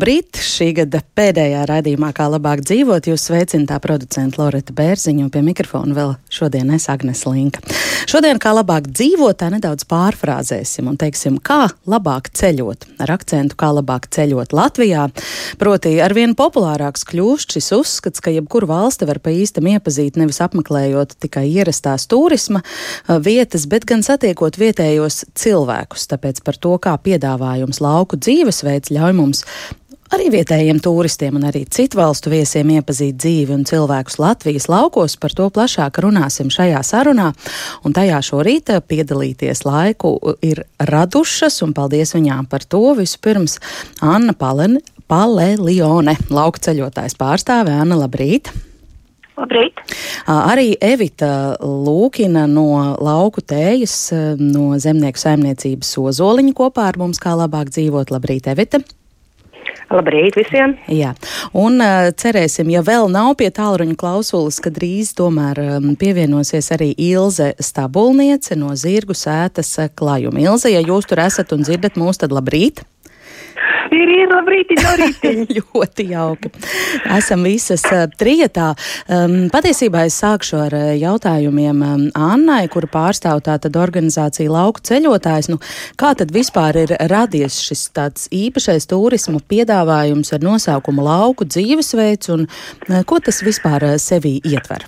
Labrīt! Šī gada pēdējā raidījumā, kā labāk dzīvot, jūs sveicināta producenta Loreta Bērziņa un pie mikrofona vēl šodien es Agnes Linka. Šodien, kā labāk dzīvot, tā nedaudz pārfrāzēsim un teiksim, kā labāk ceļot, ar akcentu, kā labāk ceļot Latvijā. Proti, arvien populārāks kļūst šis uzskats, ka jebkuru valsti var pa īstam iepazīt nevis apmeklējot tikai ierastās turisma vietas, bet gan satiekot vietējos cilvēkus. Tāpēc par to, kā piedāvājums lauku dzīvesveids ļauj mums Arī vietējiem turistiem un arī citu valstu viesiem iepazīt dzīvi un cilvēkus Latvijas laukos. Par to plašāk runāsim šajā sarunā. Un tajā šorīt piedalīties laiku ir radušas, un paldies viņām par to. Vispirms Anna Palen, Palelione, lauka ceļotājs pārstāve. Anna, labrīt! Labrīt. Arī Evita Lūkina no lauku tējas no zemnieku saimniecības Ozoliņa kopā ar mums kā labāk dzīvot. Labrīt, Evita! Labrīt visiem! Jā, un uh, cerēsim, ja vēl nav pie tālruņa klausulas, ka drīz tomēr um, pievienosies arī Ilze Stabulniece no Zirgu sētas klājuma. Ilze, ja jūs tur esat un dzirdat mūs, tad labrīt! Ir, ir labrīt, no ļoti jauki. Esam visas uh, trietā. Um, patiesībā es sākšu ar uh, jautājumiem um, Annai, kura pārstāv tātad organizāciju lauku ceļotājs. Nu, kā tad vispār ir radies šis tāds īpašais turisma piedāvājums ar nosaukumu lauku dzīvesveids un uh, ko tas vispār sevī ietver?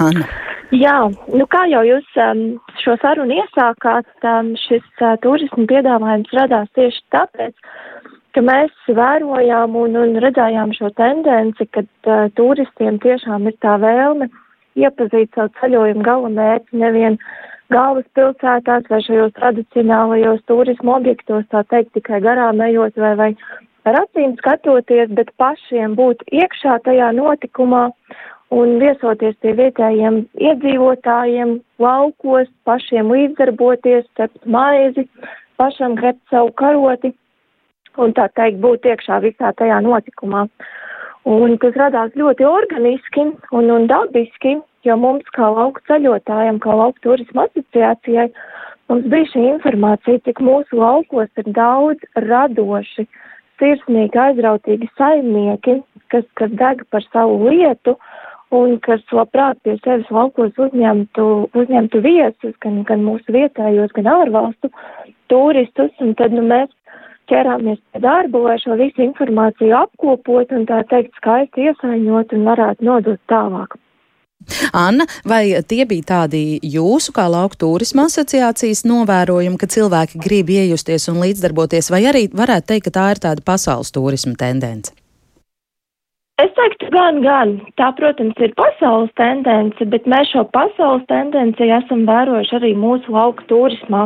Anna. Jā, nu kā jau jūs um, šo sarunu iesākāt, um, šis uh, turismu piedāvājums radās tieši tāpēc, ka mēs vērojām un, un redzējām šo tendenci, ka uh, turistiem tiešām ir tā vēlme iepazīt savu ceļojumu galamērķi nevien galvaspilsētās vai šajos tradicionālajos turismu objektos, tā teikt, tikai garām ejot vai, vai ar acīm skatoties, bet pašiem būt iekšā tajā notikumā un viesoties pie vietējiem iedzīvotājiem, laukos, pašiem līdzdarboties, cept maizi, pašam grept savu karoti un tā teikt būt iekšā visā tajā notikumā. Un tas radās ļoti organiski un, un dabiski, jo mums kā lauku ceļotājiem, kā lauku turisma asociācijai, mums bija šī informācija, cik mūsu laukos ir daudz radoši, sirsnīgi, aizrautīgi saimnieki, kas, kas deg par savu lietu un kas labprāt pie sevis laukos uzņemtu, uzņemtu viesus, gan, gan mūsu vietējos, gan ārvalstu turistus, un tad nu, mēs ķerāmies pie darba, lai šo visu informāciju apkopot un tā teikt skaisti iesaiņot un varētu nodot tālāk. Anna, vai tie bija tādi jūsu kā lauku turisma asociācijas novērojumi, ka cilvēki grib iejusties un līdzdarboties, vai arī varētu teikt, ka tā ir tāda pasaules turisma tendence? Es teiktu, gan, gan. Tā, protams, ir pasaules tendence, bet mēs šo pasaules tendenci esam vērojuši arī mūsu lauku turismā.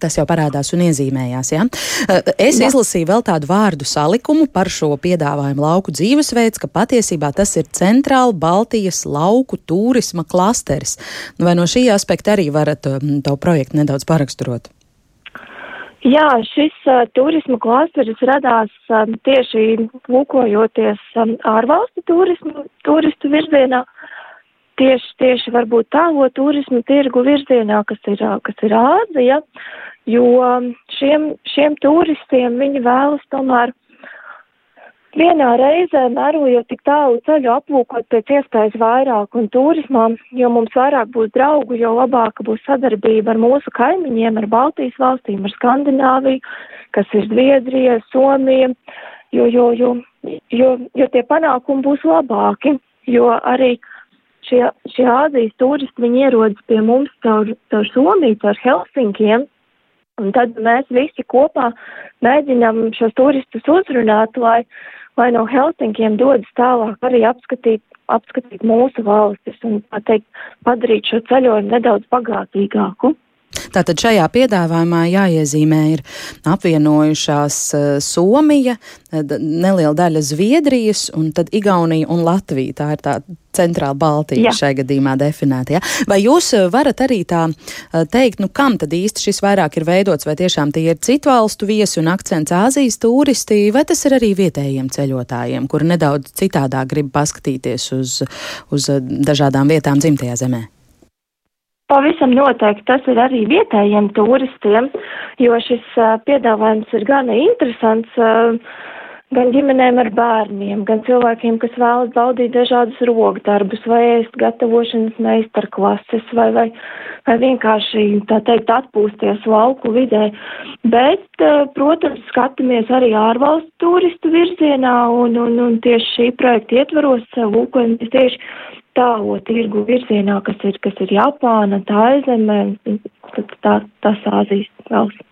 Tas jau parādās un iezīmējās. Ja? Es Jā. izlasīju vēl tādu vārdu salikumu par šo piedāvājumu lauku dzīvesveids, ka patiesībā tas ir centrāla Baltijas lauku turisma klasteris. Vai no šī aspekta arī varat to projektu nedaudz paraksturot? Jā, šis uh, turisma klasteris radās um, tieši lūkojoties um, ārvalstu turismu, turistu virzienā, tieši, tieši varbūt tālo turismu tirgu virzienā, kas ir, kas ir Āzija, jo šiem, šiem turistiem viņi vēlas tomēr vienā reizē mērojot tik tālu ceļu aplūkot pēc iespējas vairāk un turismā, jo mums vairāk būs draugu, jo labāka būs sadarbība ar mūsu kaimiņiem, ar Baltijas valstīm, ar Skandināviju, kas ir Zviedrija, Somija, jo, jo, jo, jo, jo tie panākumi būs labāki, jo arī šie, šie Āzijas turisti, viņi ierodas pie mums caur, caur Somiju, caur Helsinkiem, un tad mēs visi kopā mēģinam šos turistus uzrunāt, lai lai no Helsinkiem dodas tālāk arī apskatīt, apskatīt mūsu valstis un, tā teikt, padarīt šo ceļojumu nedaudz bagātīgāku. Tātad šajā piedāvājumā jāiezīmē ir apvienojušās uh, Somija, neliela daļa Zviedrijas un tad Igaunija un Latvija. Tā ir tā centrāla Baltija Jā. šai gadījumā definēta. Ja? Vai jūs eh, varat arī tā teikt, nu kam tad īsti šis vairāk ir veidots, vai tiešām tie ir citu valstu viesi un akcents Āzijas turisti, vai tas ir arī vietējiem ceļotājiem, kuri nedaudz citādā grib paskatīties uz, uz dažādām vietām dzimtajā zemē? Pavisam noteikti tas ir arī vietējiem turistiem, jo šis uh, piedāvājums ir gana interesants. Uh, gan ģimenēm ar bērniem, gan cilvēkiem, kas vēlas baudīt dažādus rokdarbus vai ēst gatavošanas meistarklases vai, vai, vai vienkārši, tā teikt, atpūsties lauku vidē. Bet, protams, skatāmies arī ārvalstu turistu virzienā un, un, un tieši šī projekta ietvaros lūkojamies tieši tālo tirgu virzienā, kas ir, kas ir Japāna, tā aizemē, tā, tas Āzijas valsts.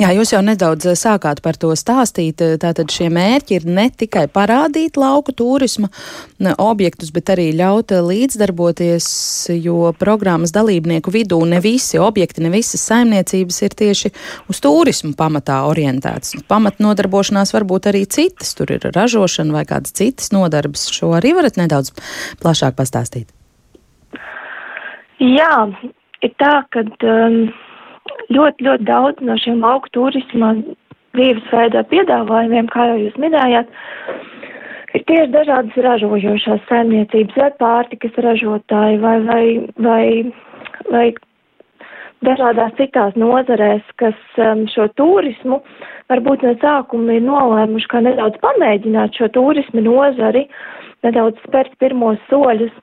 Jā, jūs jau nedaudz eh, sākāt par to stāstīt. Tātad šie mērķi ir ne tikai parādīt lauku turisma objektus, bet arī ļaut eh, līdzdarboties, jo programmas dalībnieku vidū ne visi objekti, ne visas saimniecības ir tieši uz turismu pamatā orientētas. Pamatnodarbošanās varbūt arī citas, tur ir ražošana vai kādas citas nodarbes. Šo arī varat nedaudz plašāk pastāstīt. Jā, ir tā, ka. Um ļoti, ļoti daudz no šiem lauku turisma dzīvesveidā piedāvājumiem, kā jau jūs minējāt, ir tieši dažādas ražojošās saimniecības vai pārtikas ražotāji vai, vai, vai, vai dažādās citās nozarēs, kas um, šo turismu varbūt no sākuma ir nolēmuši, kā nedaudz pamēģināt šo turismu nozari, nedaudz spērt pirmos soļus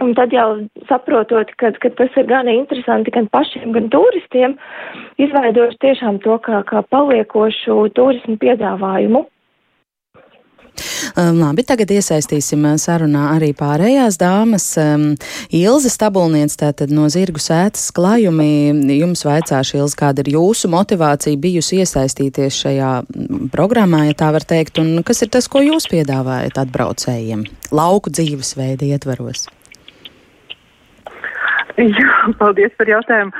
Un tad jau saprotot, ka, ka tas ir gan interesanti gan pašiem, gan turistiem, izveidot tiešām to kā, kā paliekošu turismu piedāvājumu. Um, labi, tagad iesaistīsim uh, sarunā arī pārējās dāmas. Um, Ilze Stabulniec, tātad no Zirgu sētas klājumi, jums vaicāšu, Ilze, kāda ir jūsu motivācija bijusi iesaistīties šajā mm, programmā, ja tā var teikt, un kas ir tas, ko jūs piedāvājat atbraucējiem lauku dzīvesveida ietvaros? Jā, paldies par jautājumu.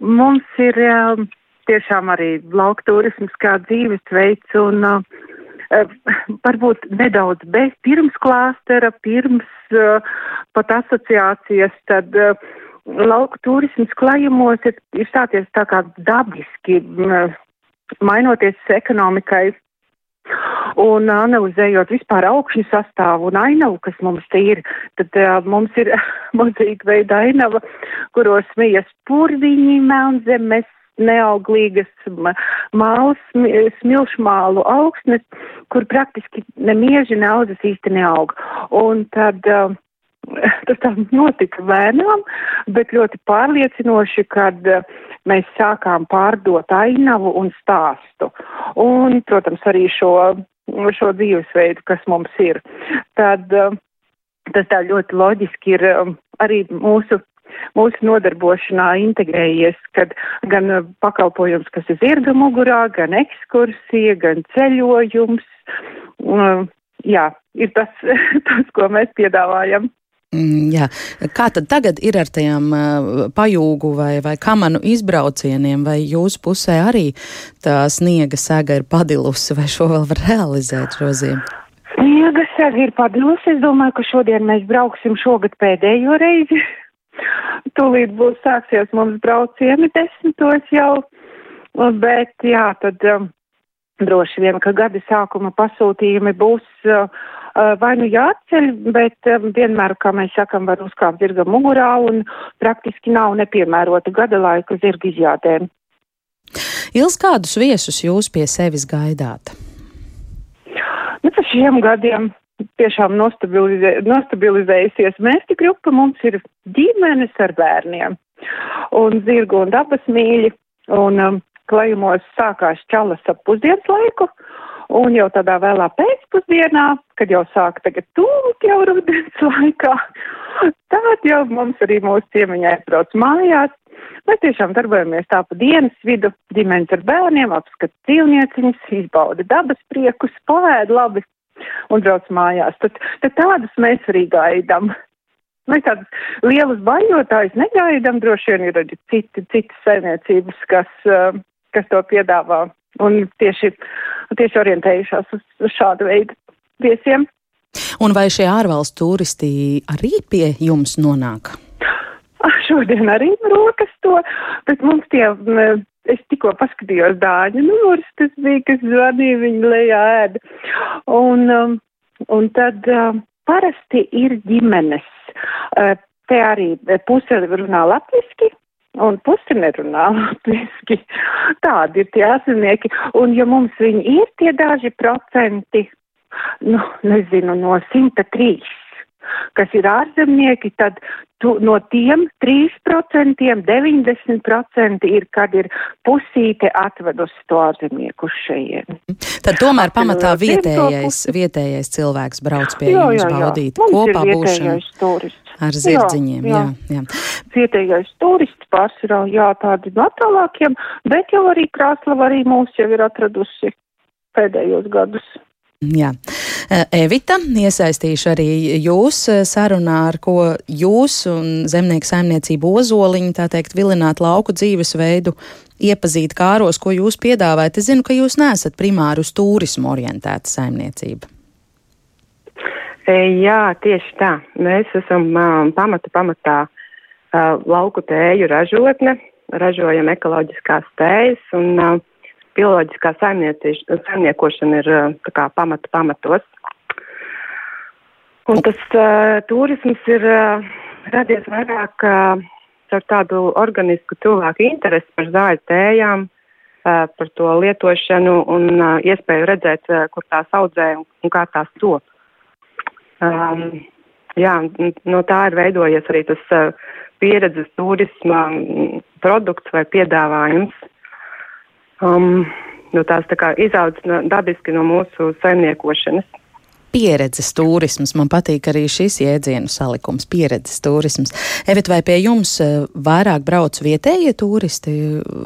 Mums ir um, tiešām arī lauka turisms kā dzīvesveids un uh, varbūt nedaudz bez pirms klāstera, pirms uh, pat asociācijas, tad uh, lauka turisms klājumos ir, ir stāties tā kā dabiski, uh, mainoties ekonomikai Un analizējot vispār augšņu sastāvu un ainavu, kas mums te ir, tad uh, mums ir mozaīka veida ainava, kuros smijas purviņi, melnzemes, neauglīgas mālas, smilšmālu augsnes, kur praktiski nemieži naudas īsti neaug. Un tad uh, tas tā notika lēnām, bet ļoti pārliecinoši, kad mēs sākām pārdot ainavu un stāstu. Un, protams, arī šo, šo dzīvesveidu, kas mums ir. Tad uh, tas tā ļoti loģiski ir um, arī mūsu mūsu nodarbošanā integrējies, kad gan pakalpojums, kas ir zirga mugurā, gan ekskursija, gan ceļojums. Um, jā, ir tas, tas, ko mēs piedāvājam. Mm, jā. Kā tad tagad ir ar tajām pajūgu vai, vai kamanu izbraucieniem, vai jūsu pusē arī tā sniega sega ir padilusi, vai šo vēl var realizēt šo ziemu? Sniega sega ir padilusi. Es domāju, ka šodien mēs brauksim šogad pēdējo reizi. Tūlīt būs sāksies mums braucieni desmitos jau, bet jā, tad um, droši vien, ka gada sākuma pasūtījumi būs uh, vai nu jāceļ, bet vienmēr, kā mēs sakam, var uzkāpt zirga mugurā un praktiski nav nepiemērota gada laika zirga izjādēm. Ils kādus viesus jūs pie sevis gaidāt? Nu, par šiem gadiem tiešām nostabilizē, nostabilizējusies mērķa grupa. Mums ir ģimenes ar bērniem un zirgu un dabas mīļi. Un um, klajumos sākās čalas ap pusdienas laiku. Un jau tādā vēlā pēcpusdienā, kad jau sāk tagad tūlīt jau rudens laikā, tad jau mums arī mūsu ciemiņā aizbrauc mājās. Mēs tiešām darbojamies tā pa dienas vidu, ģimenes ar bērniem, apskat dzīvnieciņus, izbauda dabas priekus, pavēd labi un brauc mājās. Tad, tad tādus mēs arī gaidām. Mēs tādus lielus baļotājus negaidām, droši vien ir arī citi, citas saimniecības, kas, kas to piedāvā un tieši, tieši orientējušās uz, uz šādu veidu viesiem. Un vai šie ārvalstu turisti arī pie jums nonāk? Ah, šodien arī rokas to, bet mums tie, es tikko paskatījos dāņu numurs, tas bija, kas zvanīja viņu lejā ēda. Un, um, un tad uh, parasti ir ģimenes. Uh, te arī puse runā latviski, un pusi nerunā latviski. Tādi ir tie ārzemnieki, un ja mums viņi ir tie daži procenti, nu, nezinu, no 103 kas ir ārzemnieki, tad tu, no tiem 3% 90% ir, kad ir pusīte atvedusi to ārzemnieku uz šejieni. Tad tomēr pamatā vietējais, vietējais cilvēks brauc pie jā, jums jā, jā. baudīt kopā būšanu ar zirdziņiem. Jā, jā. jā. Vietējais turists pārsvarā, jā, tādi no tālākiem, bet jau arī Krāslava arī mūs jau ir atradusi pēdējos gadus. Jā. Evita, iesaistīšu arī jūs sarunā, ar ko jūs un zemnieku saimniecību ozoliņu, tā teikt, vilināt lauku dzīvesveidu, iepazīt kāros, ko jūs piedāvājat. Es zinu, ka jūs nesat primāri uz turismu orientēta saimniecība. E, jā, tieši tā. Mēs esam um, pamata pamatā uh, lauku tēju ražotne, ražojam ekoloģiskās tējas un uh, bioloģiskā saimniekošana ir kā, pamata pamatos. Un tas uh, turisms ir uh, radies vairāk uh, ar tādu organisku cilvēku interesi par zāļu tējām, uh, par to lietošanu un uh, iespēju redzēt, uh, kur tās audzē un, un kā tās top. Um, jā, no tā ir veidojies arī tas uh, pieredzes turisma produkts vai piedāvājums. Um, nu, tās tā kā izaudz no, dabiski no mūsu saimniekošanas. Pieredzes turisms. Man patīk arī šis jēdzienu salikums - pieredzes turisms. Evit, vai pie jums eh, vairāk brauc vietējie turisti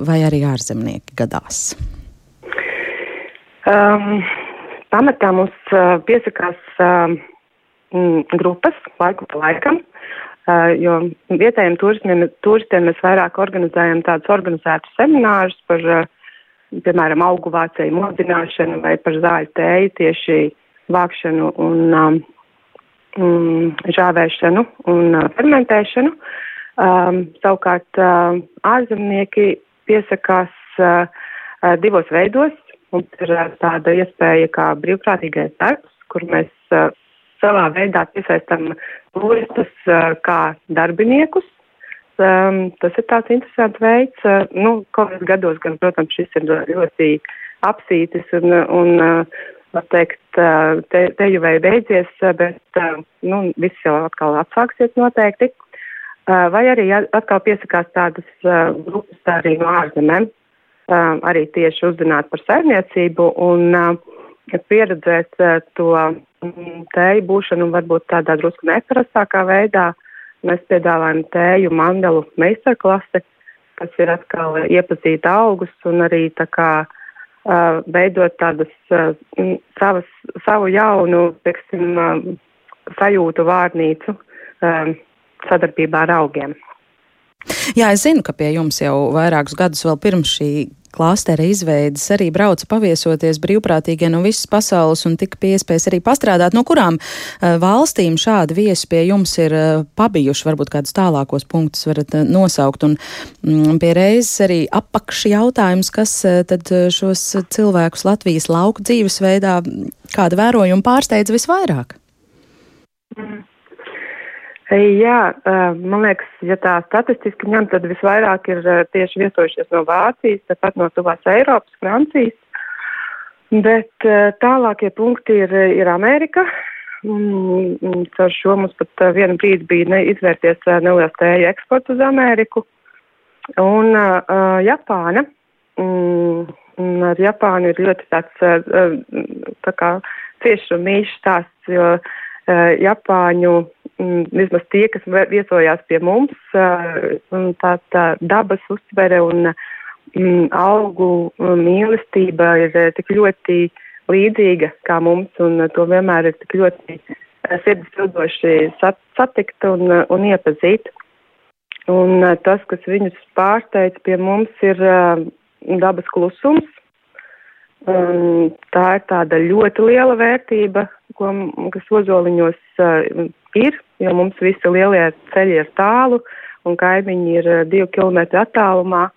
vai arī ārzemnieki gadās? Um, pamatā mums uh, piesakās uh, grupas laiku pa laikam, uh, jo vietējiem turistiem, turistiem mēs vairāk organizējam tādus organizētus seminārus par uh, piemēram, augu vācēju modināšanu vai par zāļu tēju tieši vākšanu un um, um, žāvēšanu un uh, fermentēšanu. Um, savukārt uh, ārzemnieki piesakās uh, uh, divos veidos. Mums ir uh, tāda iespēja kā brīvprātīgais darbs, kur mēs uh, savā veidā piesaistam turistus uh, kā darbiniekus um, tas ir tāds interesants veids. Uh, nu, Covid gados gan, protams, šis ir ļoti apsītis un, un uh, var teikt, te, te jau vai beidzies, bet, nu, viss jau atkal atsāksies noteikti. Vai arī atkal piesakās tādas grupas arī no ārzemēm, arī tieši uzzināt par saimniecību un pieredzēt to tēju būšanu varbūt tādā drusku neparastākā veidā. Mēs piedāvājam tēju mandelu meistarklasi, kas ir atkal iepazīt augus un arī tā kā veidot tādas uh, savas, savu jaunu, teiksim, sajūtu vārnīcu sadarbībā ar augiem. Jā, es zinu, ka pie jums jau vairākus gadus vēl pirms šī klāstera izveidas arī brauca paviesoties brīvprātīgie no visas pasaules un tika pie iespējas arī pastrādāt. No kurām uh, valstīm šādi viesi pie jums ir uh, pabijuši? Varbūt kādus tālākos punktus varat uh, nosaukt. Un mm, pie reizes arī apakš jautājums, kas tad šos cilvēkus Latvijas lauku dzīvesveidā kāda vērojuma pārsteidz visvairāk? Mm. Jā, man liekas, ja tā statistiski ņem, tad visvairāk ir tieši viesojušies no Vācijas, tāpat no tuvās Eiropas, Francijas. Bet tālākie punkti ir, ir Amerika. Caur šo mums pat vienu brīdi bija ne, izvērties neliels tēju eksports uz Ameriku. Un uh, Japāna. Un, un ar Japānu ir ļoti tāds uh, tā kā cieši un mīļš stāsts, jo uh, Japāņu Mm, vismaz tie, kas viesojās pie mums, tā, tā dabas uztvere un mm, augu mīlestība ir tik ļoti līdzīga kā mums, un to vienmēr ir tik ļoti sirds pildoši satikt un, un iepazīt. Un tas, kas viņus pārsteidz pie mums, ir dabas klusums. Un tā ir tāda ļoti liela vērtība, ko, kas ozoliņos uh, ir, jo mums visi lielie ceļi ir tālu un kaimiņi ir uh, divu kilometru attālumā.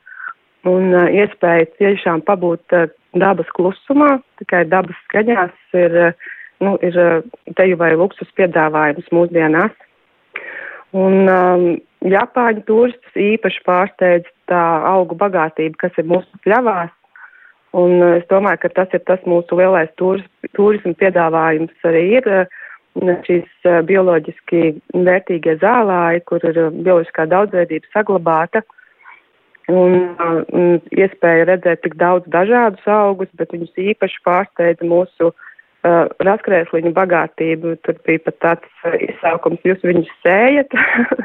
Un uh, iespēja tiešām pabūt uh, dabas klusumā, tikai dabas skaņās ir, uh, nu, ir uh, teju vai luksus piedāvājums mūsdienās. Un um, Japāņu turistus īpaši pārsteidz tā augu bagātība, kas ir mūsu pļavās. Un es domāju, ka tas ir tas mūsu lielais turis, turismu piedāvājums arī ir šīs bioloģiski vērtīgie zālāji, kur ir bioloģiskā daudzveidība saglabāta. Un, un iespēja redzēt tik daudz dažādus augus, bet viņus īpaši pārsteidza mūsu uh, raskrēsliņu bagātību. Tur bija pat tāds uh, izsaukums, jūs viņus sējat.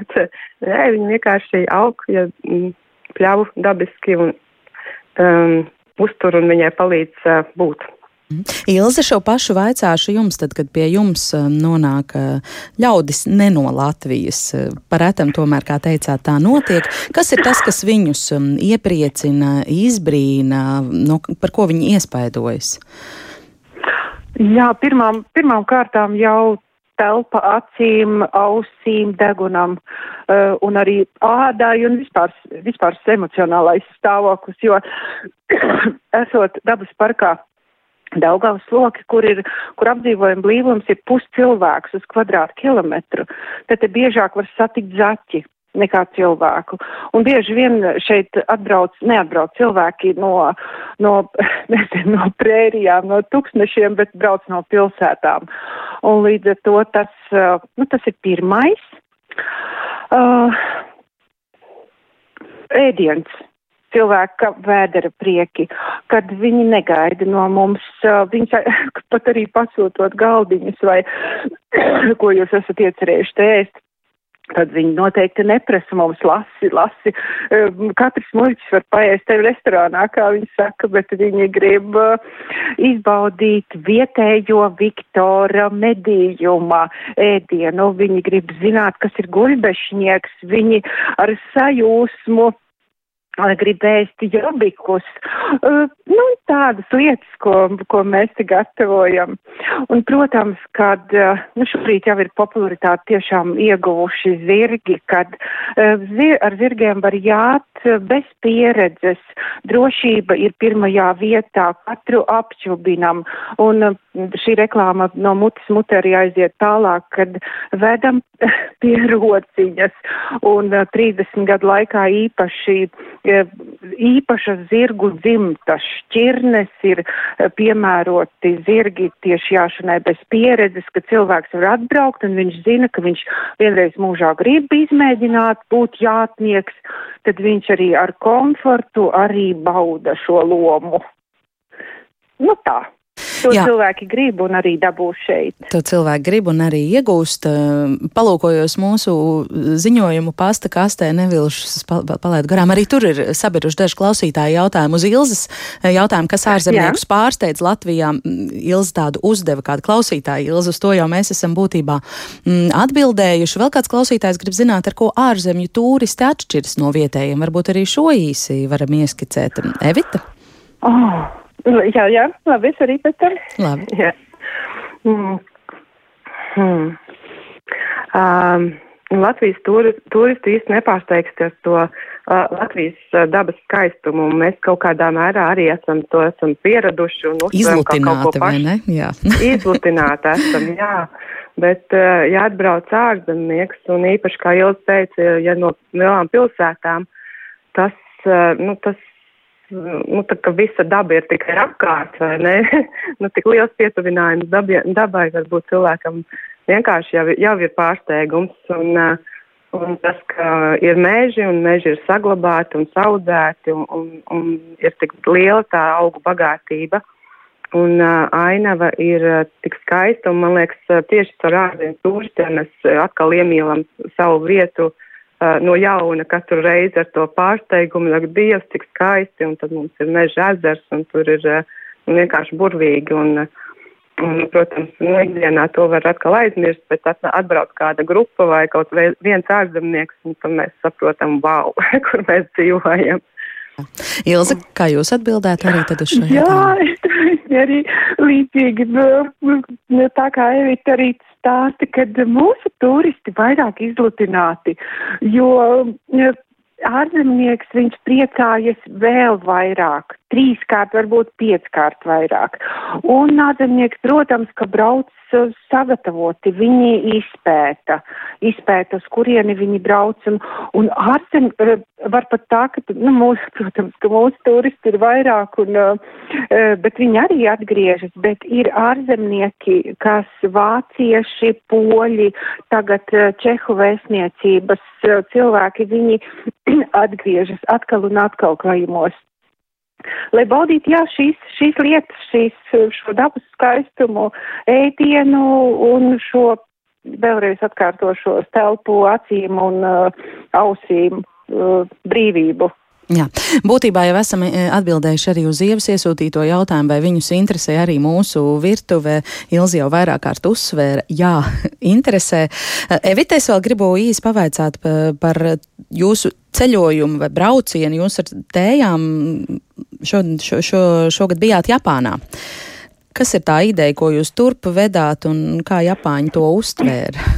Nē, viņi vienkārši aug, ja mm, pļauj dabiski un um, uztur un viņai palīdz uh, būt. Ilze, šo pašu vaicāšu jums, tad, kad pie jums um, nonāk uh, ļaudis ne no Latvijas. Paretam tomēr, kā teicāt, tā notiek. Kas ir tas, kas viņus um, iepriecina, izbrīna, no, par ko viņi iespaidojas? Jā, pirmām, pirmām kārtām jau telpa acīm, ausīm, degunam uh, un arī ādai un vispār, vispār emocionālais stāvoklis, jo esot dabas parkā Daugavas loki, kur ir, kur apdzīvojuma blīvums ir puscilvēks uz kvadrātkilometru, tad te biežāk var satikt zaķi nekā cilvēku. Un bieži vien šeit atbrauc, neatbrauc cilvēki no, no, nezinu, no prērijām, no tūkstnešiem, bet brauc no pilsētām. Un līdz ar to tas, uh, nu, tas ir pirmais. Uh, ēdiens. Cilvēka vēdera prieki, kad viņi negaida no mums, uh, viņi pat arī pasūtot galdiņus vai ko jūs esat iecerējuši ēst tad viņi noteikti neprasa mums lasi, lasi. Katrs muļķis var paēst tevi restorānā, kā viņi saka, bet viņi grib uh, izbaudīt vietējo Viktora medījuma ēdienu. Viņi grib zināt, kas ir guļbešņieks. Viņi ar sajūsmu grib ēst jobikus, uh, nu, tādas lietas, ko, ko mēs te gatavojam. Un, protams, kad uh, nu, šobrīd jau ir popularitāti tiešām ieguvuši zirgi, kad uh, zir, ar zirgiem var jāt bez pieredzes, drošība ir pirmajā vietā, katru apčubinam, un šī reklāma no mutes mutē arī aiziet tālāk, kad vedam pie rociņas, un 30 gadu laikā īpaši īpašas zirgu dzimtas šķirnes ir eh, piemēroti zirgi tieši jāšanai bez pieredzes, ka cilvēks var atbraukt un viņš zina, ka viņš vienreiz mūžā grib izmēģināt būt jātnieks, tad viņš arī ar komfortu arī bauda šo lomu. Nu tā. To Jā. cilvēki grib un arī dabūs šeit. To cilvēki grib un arī iegūst. Palūkojos mūsu ziņojumu pasta kastē, nevilšas palēt garām. Arī tur ir sabiruši daži klausītāji jautājumu uz Ilzas jautājumu, kas ārzemniekus pārsteidz Latvijā. Ilza tādu uzdeva kādu klausītāju. Ilza uz to jau mēs esam būtībā mm, atbildējuši. Vēl kāds klausītājs grib zināt, ar ko ārzemju turisti atšķiras no vietējiem. Varbūt arī šo īsi varam ieskicēt. Evita? Oh. Jā, jā, labi, es arī pēc tam. Labi. Jā. Mm. Hmm. Um, Latvijas turi, turisti īsti nepārsteigsies to uh, Latvijas uh, dabas skaistumu. Mēs kaut kādā mērā arī esam to esam pieraduši un uztveram kā kaut ko pašu. Jā. Izlutināti esam, jā. Bet, uh, ja atbrauc ārzemnieks, un īpaši, kā Ilds teica, ja no lielām pilsētām, tas, uh, nu, tas nu, tā kā visa daba ir tikai apkārt, vai ne? nu, tik liels pietuvinājums dabai, dabai varbūt cilvēkam vienkārši jau, jau ir pārsteigums. Un, uh, un tas, ka ir meži un meži ir saglabāti un saudzēti un, un, un ir tik liela tā augu bagātība. Un uh, ainava ir uh, tik skaista, un man liekas, uh, tieši ar ārzemju turistiem mēs uh, atkal iemīlam savu vietu uh, no jauna katru reizi ar to pārsteigumu, ka Dievs tik skaisti, un tad mums ir meža ezers, un tur ir uh, vienkārši burvīgi. Un, un, protams, nu, ikdienā to var atkal aizmirst, bet atbrauc kāda grupa vai kaut viens ārzemnieks, un tad mēs saprotam, wow, kur mēs dzīvojam. Ilza, kā jūs atbildētu arī tad uz šo jautājumu? Jā, arī līdzīgi, nu, tā kā Evita arī stāsta, ka mūsu turisti vairāk izlutināti, jo ārzemnieks viņš priecājas vēl vairāk. Trīskārt, varbūt pieckārt vairāk. Un ārzemnieki, protams, ka brauc sagatavoti, viņi izpēta, izpēta, uz kurieni viņi brauc, un, un ārzem, eh, var pat tā, ka, nu, mūsu, protams, ka mūsu turisti ir vairāk, un, uh, bet viņi arī atgriežas, bet ir ārzemnieki, kas vācieši, poļi, tagad čehu vēstniecības cilvēki, viņi atgriežas atkal un atkal klājumos lai baudītu jā, šīs, šīs lietas, šīs, šo dabas skaistumu, ēdienu un šo, vēlreiz atkārtošo telpu acīm un uh, ausīm uh, brīvību. Jā, būtībā jau esam e, atbildējuši arī uz ievas iesūtīto jautājumu, vai viņus interesē arī mūsu virtuve. Ilzi jau vairāk kārt uzsvēra, jā, interesē. E, Evita, es vēl gribu īsi pavaicāt par jūsu ceļojumu vai braucienu. Jūs ar tējām šo, šo, šo, šogad bijāt Japānā. Kas ir tā ideja, ko jūs turp vedāt un kā Japāņi to uztvēra?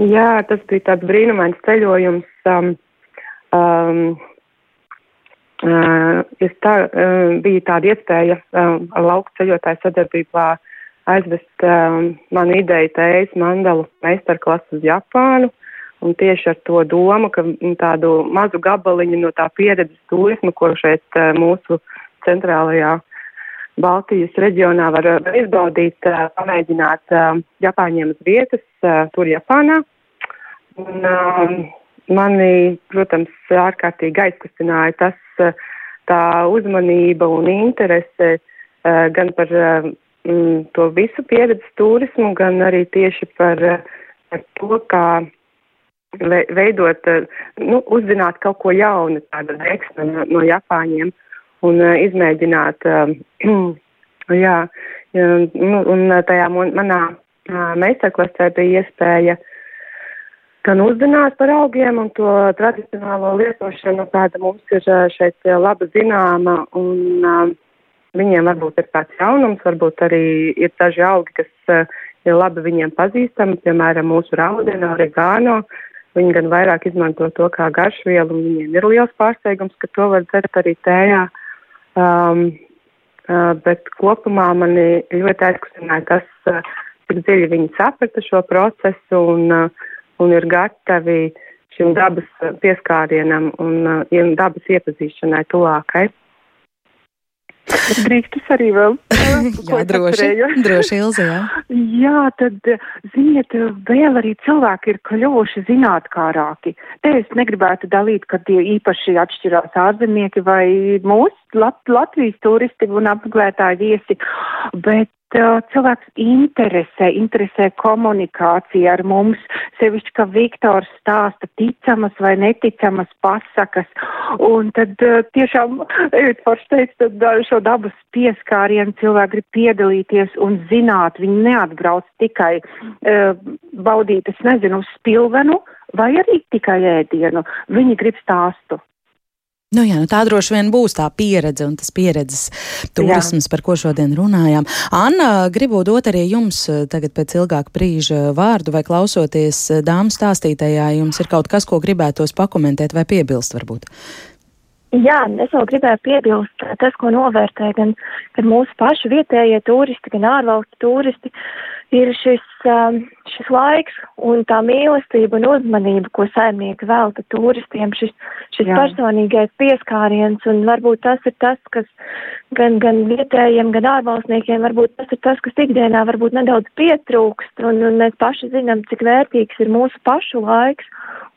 Jā, tas bija tāds brīnumains ceļojums. Um, Um, uh, tā, uh, bija tāda iespēja um, ar lauku ceļotāju sadarbībā aizvest um, manu ideju tējas mandalu meistarklasu uz Japānu. Un tieši ar to domu, ka tādu mazu gabaliņu no tā pieredzes turismu, ko šeit mūsu centrālajā Baltijas reģionā var, izbaudīt, pamēģināt Japāņiem uz vietas, tur Japānā. Un, Mani, protams, ārkārtīgi aizkustināja tas, tā uzmanība un interese gan par mm, to visu pieredzi turismu, gan arī tieši par, par to, kā veidot, nu, uzzināt kaut ko jaunu, tāda deksme no, no Japāņiem un izmēģināt, jā, nu, un tajā manā meistarklasē bija iespēja gan uzzināt par augiem un to tradicionālo lietošanu, kāda mums ir šeit laba zināma, un uh, viņiem varbūt ir kāds jaunums, varbūt arī ir daži augi, kas uh, ir labi viņiem pazīstami, piemēram, mūsu raudena, oregāno. Viņi gan vairāk izmanto to kā garšvielu, un viņiem ir liels pārsteigums, ka to var dzert arī tējā. Um, uh, bet kopumā mani ļoti aizkustināja tas, uh, cik dziļi viņi saprata šo procesu un uh, un ir gatavi šim dabas pieskārienam un uh, dabas iepazīšanai tuvākai. Drīkst es arī vēl. jā, droši, droši Ilze, jā. jā, tad, ziniet, vēl arī cilvēki ir kļuvuši zinātkārāki. Te es negribētu dalīt, ka tie īpaši atšķirās ārzemnieki vai mūsu Lat Latvijas turisti un apmeklētāji viesi, bet cilvēks interesē, interesē komunikācija ar mums, sevišķi, ka Viktors stāsta ticamas vai neticamas pasakas, un tad tiešām, ejot forši teikt, tad šo dabas pieskārienu cilvēki grib piedalīties un zināt, viņi neatbrauc tikai uh, baudīt, es nezinu, uz spilvenu vai arī tikai ēdienu, viņi grib stāstu. Nu jā, nu tā droši vien būs tā pieredze un tas pieredzes turisms, jā. par ko šodien runājām. Anna, gribu dot arī jums eh, tagad pēc ilgāka brīža vārdu vai klausoties eh, dāmas stāstītajā, jums ir kaut kas, ko gribētos pakomentēt vai piebilst varbūt? Jā, es vēl gribēju piebilst tas, ko novērtē gan, gan mūsu pašu vietējie turisti, gan ārvalstu turisti. Ir šis, šis laiks un tā mīlestība un uzmanība, ko saimnieki velta turistiem, šis, šis Jā. personīgais pieskāriens, un varbūt tas ir tas, kas gan, gan vietējiem, gan ārvalstniekiem, varbūt tas ir tas, kas ikdienā varbūt nedaudz pietrūkst, un, un mēs paši zinām, cik vērtīgs ir mūsu pašu laiks,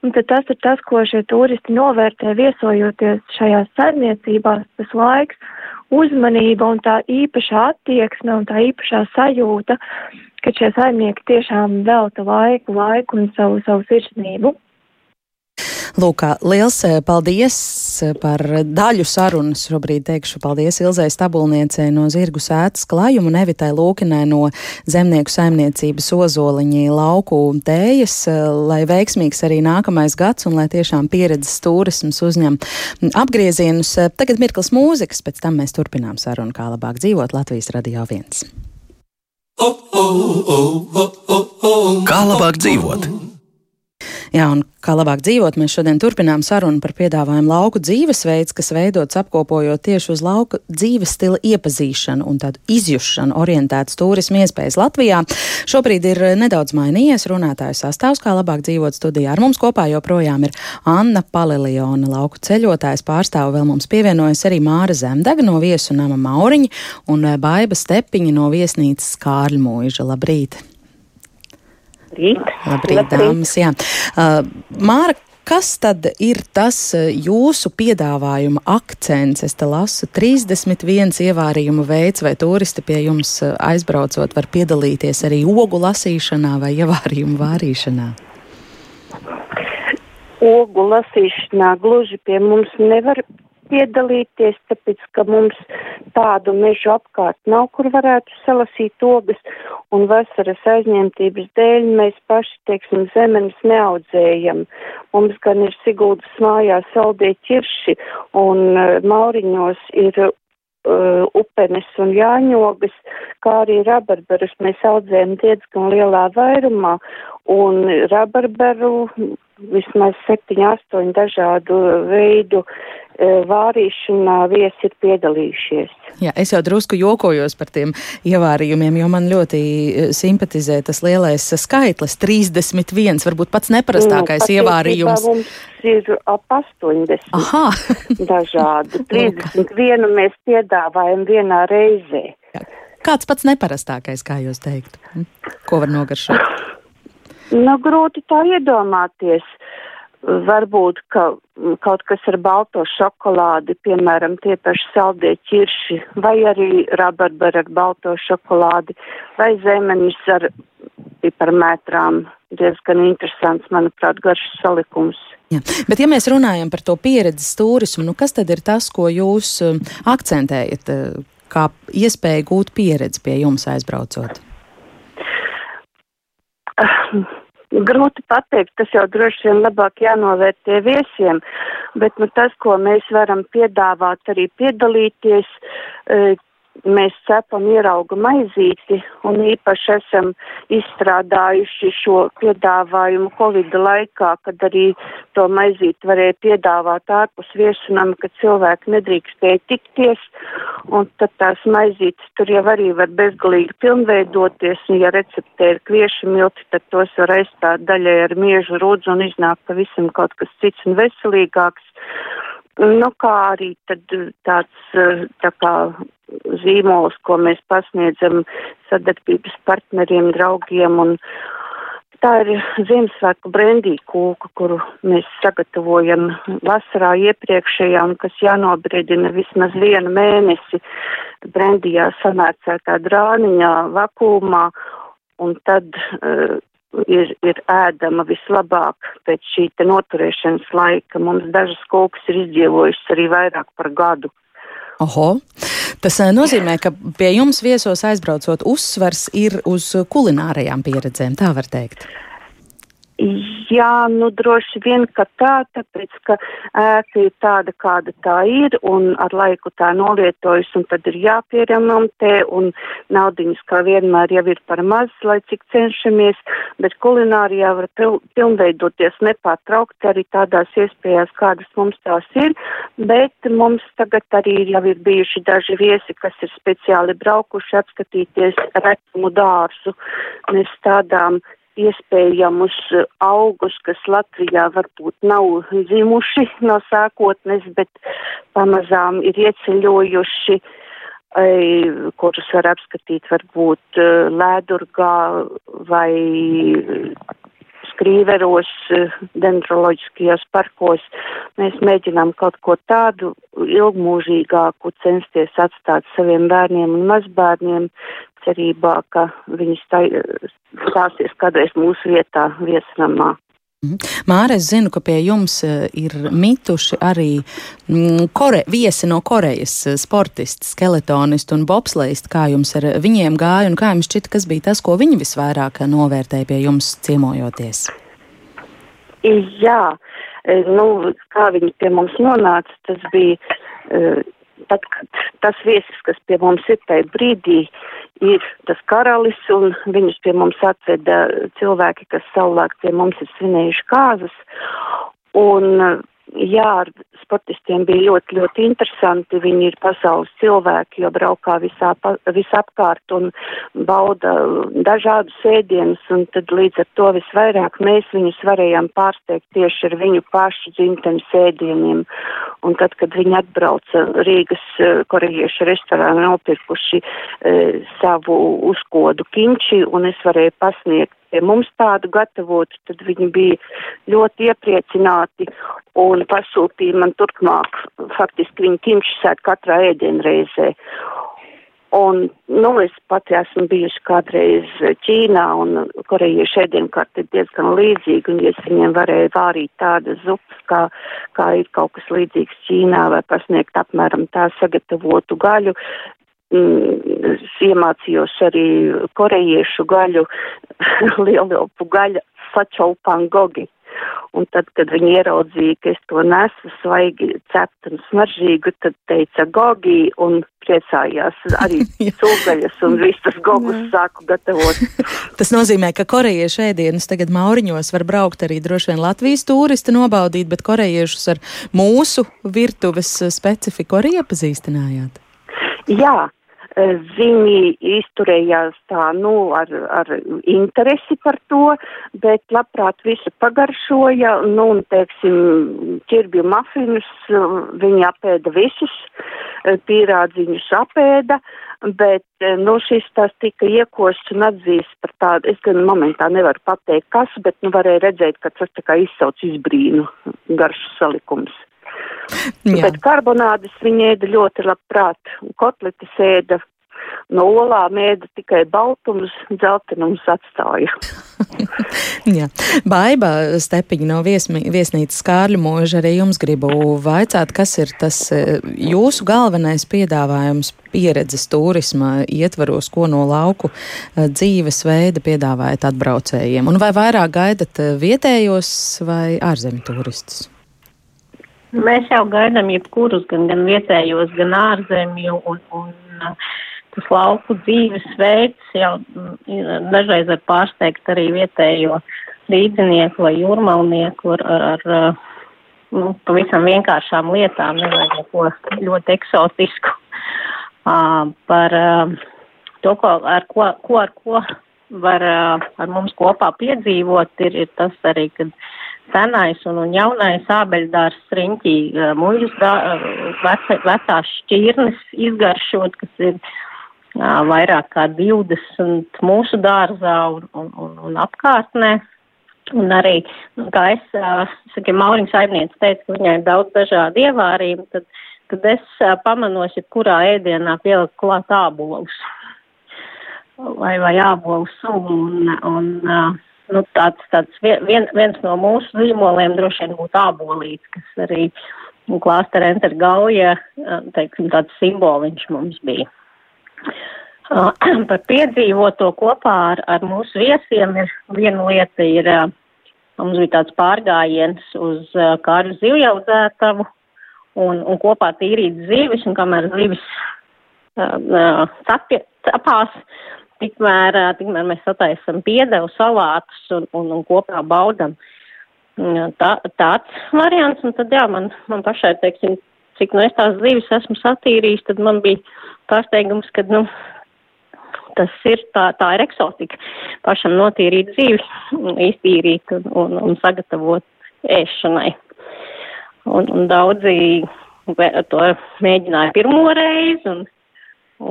un tad tas ir tas, ko šie turisti novērtē viesojoties šajās saimniecībās, tas laiks, uzmanība un tā īpašā attieksme un tā īpašā sajūta, ka šie saimnieki tiešām velta laiku, laiku un savu, savu sirsnību. Lūk, liels eh, paldies eh, par daļu sarunas. Šobrīd teikšu paldies Ilzai Stabulniecei no Zirgu sētas klājuma un Evitai Lūkinai no zemnieku saimniecības ozoliņī lauku tējas, eh, lai veiksmīgs arī nākamais gads un lai tiešām pieredzes turisms uzņem apgriezienus. Tagad mirklis mūzikas, pēc tam mēs turpinām sarunu, kā labāk dzīvot Latvijas radio viens. Kā labāk dzīvot? Jā, un kā labāk dzīvot, mēs šodien turpinām sarunu par piedāvājumu lauku dzīvesveids, kas veidots apkopojot tieši uz lauku dzīves stila iepazīšanu un tādu izjušanu orientētas turismu iespējas Latvijā. Šobrīd ir nedaudz mainījies runātāju sastāvs, kā labāk dzīvot studijā. Ar mums kopā joprojām ir Anna Paliliona, lauku ceļotājs pārstāvu vēl mums pievienojas arī Māra Zemdega no viesu nama Mauriņa un Baiba Stepiņa no viesnīcas Kārļmūža. Labrīt! Labrīt. Labrīt, Labrīt. dāmas. Jā. Uh, Māra, Kas tad ir tas uh, jūsu piedāvājuma akcents? Es te lasu 31 ievārījuma veids, vai turisti pie jums uh, aizbraucot var piedalīties arī ogu lasīšanā vai ievārījumu vārīšanā? Ogu lasīšanā gluži pie mums nevar piedalīties, tāpēc, ka mums tādu mežu apkārt nav, kur varētu salasīt ogas, un vasaras aizņemtības dēļ mēs paši, teiksim, zemenes neaudzējam. Mums gan ir Siguldas mājās saldie ķirši, un uh, Mauriņos ir uh, upenes un jāņogas, kā arī rabarberus mēs audzējam diezgan lielā vairumā, un rabarberu vismaz septiņu, astoņu dažādu veidu E, vārīšanā viesi ir piedalījušies. Jā, es jau drusku jokojos par tiem ievārījumiem, jo man ļoti e, simpatizē tas lielais skaitlis - 31, varbūt pats neparastākais nu, ievārījums. Mums ir ap 80 Aha. dažādu. 31 mēs piedāvājam vienā reizē. Jā. Kāds pats neparastākais, kā jūs teiktu? Hm? Ko var nogaršot? Nu, grūti tā iedomāties. Varbūt ka kaut kas ar balto šokolādi, piemēram, tie paši saldie ķirši, vai arī rabarberi ar balto šokolādi, vai zemenis ar piparmētrām. Diezgan interesants, manuprāt, garš salikums. Jā. Bet, ja mēs runājam par to pieredzes turismu, nu kas tad ir tas, ko jūs um, akcentējat, uh, kā iespēja gūt pieredzi pie jums aizbraucot? Grūti pateikt, tas jau droši vien labāk jānovērtē viesiem, bet nu, tas, ko mēs varam piedāvāt, arī piedalīties, eh, mēs cepam ierauga maizīti un īpaši esam izstrādājuši šo piedāvājumu Covid laikā, kad arī to maizīti varēja piedāvāt ārpus viesunam, kad cilvēki nedrīkstēja tikties, un tad tās maizītes tur jau arī var bezgalīgi pilnveidoties, un ja receptē ir kvieši milti, tad tos var aizstāt daļai ar miežu rūdzu un iznāk pavisam kaut kas cits un veselīgāks. Nu, kā arī tad tāds tā kā zīmols, ko mēs pasniedzam sadarbības partneriem, draugiem un tā ir Ziemassvētku brendī kūka, kuru mēs sagatavojam vasarā iepriekšējā un kas jānobriedina vismaz vienu mēnesi brendijā samērcētā drāniņā vakumā un tad uh, ir, ir ēdama vislabāk pēc šī te noturēšanas laika. Mums dažas kūkas ir izdzīvojušas arī vairāk par gadu. Oho. Tas eh, nozīmē, ka pie jums viesos aizbraucot uzsvars ir uz kulinārajām pieredzēm, tā var teikt. Jā, nu droši vien, ka tā, tāpēc, ka ēka ir tāda, kāda tā ir, un ar laiku tā nolietojas, un tad ir jāpieremontē, un naudiņas kā vienmēr jau ir par maz, lai cik cenšamies, bet kulinārijā var pil pilnveidoties nepārtraukti arī tādās iespējās, kādas mums tās ir, bet mums tagad arī jau ir bijuši daži viesi, kas ir speciāli braukuši apskatīties retumu dārzu. Mēs tādām iespējamus eh, augus, kas Latvijā varbūt nav dzimuši no sākotnes, bet pamazām ir ieceļojuši, kurus var apskatīt varbūt eh, Lēdurgā vai skrīveros, eh, dendroloģiskajos parkos. Mēs mēģinām kaut ko tādu ilgmūžīgāku censties atstāt saviem bērniem un mazbērniem, cerībā, ka viņi stāsies kādreiz mūsu vietā viesnamā. Mhm. Māra, es zinu, ka pie jums eh, ir mituši arī mm, kore, viesi no Korejas eh, - sportisti, skeletonisti un bobsleisti. Kā jums ar viņiem gāja un kā jums šķita, kas bija tas, ko viņi visvairāk novērtēja pie jums ciemojoties? Jā, eh, nu, kā viņi pie mums nonāca, tas bija tad, tas viesis, kas pie mums ir tajā brīdī, ir tas karalis, un viņus pie mums atveda cilvēki, kas savulaik pie mums ir svinējuši kāzas. Un jā, ar sportistiem bija ļoti, ļoti interesanti. Viņi ir pasaules cilvēki, jo braukā visā, visapkārt un bauda dažādus ēdienus, un tad līdz ar to visvairāk mēs viņus varējām pārsteigt tieši ar viņu pašu dzimtenes ēdieniem. Un tad, kad viņi atbrauca Rīgas eh, korejiešu restorānu nopirkuši e, savu uzkodu kinči, un es varēju pasniegt pie mums tādu gatavotu, tad viņi bija ļoti iepriecināti un pasūtīja man turpmāk, faktiski viņi kimši sēt katrā ēdienreizē. Un, nu, es pati esmu bijusi kādreiz Ķīnā, un korejiešu ēdienkarte ir diezgan līdzīga, un ja es viņiem varēju vārīt tādas zupas, kā, kā ir kaut kas līdzīgs Ķīnā, vai pasniegt apmēram tā sagatavotu gaļu, mm, iemācījos arī korejiešu gaļu, lielopu gaļu, sačaupangogi. Un tad, kad viņi ieraudzīja, ka es to nesu svaigi cept un smaržīgu, tad teica gogi un priecājās arī cūgaļas un visas gogus sāku gatavot. Tas nozīmē, ka korejiešu ēdienus tagad mauriņos var braukt arī droši vien Latvijas turisti nobaudīt, bet korejiešus ar mūsu virtuves specifiku arī iepazīstinājāt. Jā, viņi izturējās tā, nu, ar, ar interesi par to, bet labprāt visu pagaršoja, nu, un, teiksim, ķirbju mafinus eh, viņi apēda visus, eh, pīrādziņus apēda, bet, nu, šis tās tika iekosts un atzīst par tādu, es gan momentā nevaru pateikt, kas, bet, nu, varēja redzēt, ka tas tā kā izsauc izbrīnu garšu salikums. Jā. Bet karbonādes viņi ēda ļoti labprāt. Kotletes ēda no olām ēda tikai baltums, dzeltenums atstāja. Jā. Baiba Stepiņa no viesmi, viesnīcas Kārļu mūža arī jums gribu vaicāt, kas ir tas e, jūsu galvenais piedāvājums pieredzes turisma ietvaros, ko no lauku e, dzīves veida piedāvājat atbraucējiem? Un vai vairāk gaidat vietējos vai ārzemju turistus? Mēs jau gaidām jebkurus, gan, gan vietējos, gan ārzemju, un, un tas lauku dzīves veids jau mm, dažreiz var pārsteigt arī vietējo līdzinieku vai jūrmalnieku ar, ar, ar nu, pavisam vienkāršām lietām, nevajag neko ļoti eksotisku. Uh, par uh, to, ko, ar ko, ko, ar ko var uh, ar mums kopā piedzīvot, ir, ir tas arī, kad senais un, un jaunais ābeļdārs riņķī muļas vecā, vecās šķirnes izgaršot, kas ir uh, vairāk kā 20 mūsu dārzā un, un, un, un apkārtnē. Un arī, nu, kā es, uh, sakiem, Mauriņa saimniece teica, ka viņai ir daudz dažādu ievārījumu, tad, tad es uh, pamanos, ja kurā ēdienā pielikt klāt ābolus. Vai, vai ābolu sumu un, un uh, nu, tāds, tāds vien, viens no mūsu zīmoliem droši vien būtu ābolīts, kas arī klāstera enter gauja, teiksim, tāds simboliņš mums bija. Uh, par piedzīvoto kopā ar, ar mūsu viesiem ir viena lieta ir, uh, mums bija tāds pārgājiens uz uh, kāru zivjaudzētavu un, un kopā tīrīt zivis, un kamēr zivis tapās, tikmēr, tikmēr mēs sataisam piedevu salātus un, un, un kopā baudam. Tā, tāds variants, un tad jā, man, man pašai, teiksim, cik nu es tās dzīves esmu satīrījis, tad man bija pārsteigums, ka, nu, tas ir tā, tā ir eksotika. Pašam notīrīt dzīves, iztīrīt un, un, un sagatavot ēšanai. Un, un daudzi to mēģināja pirmo reizi, un,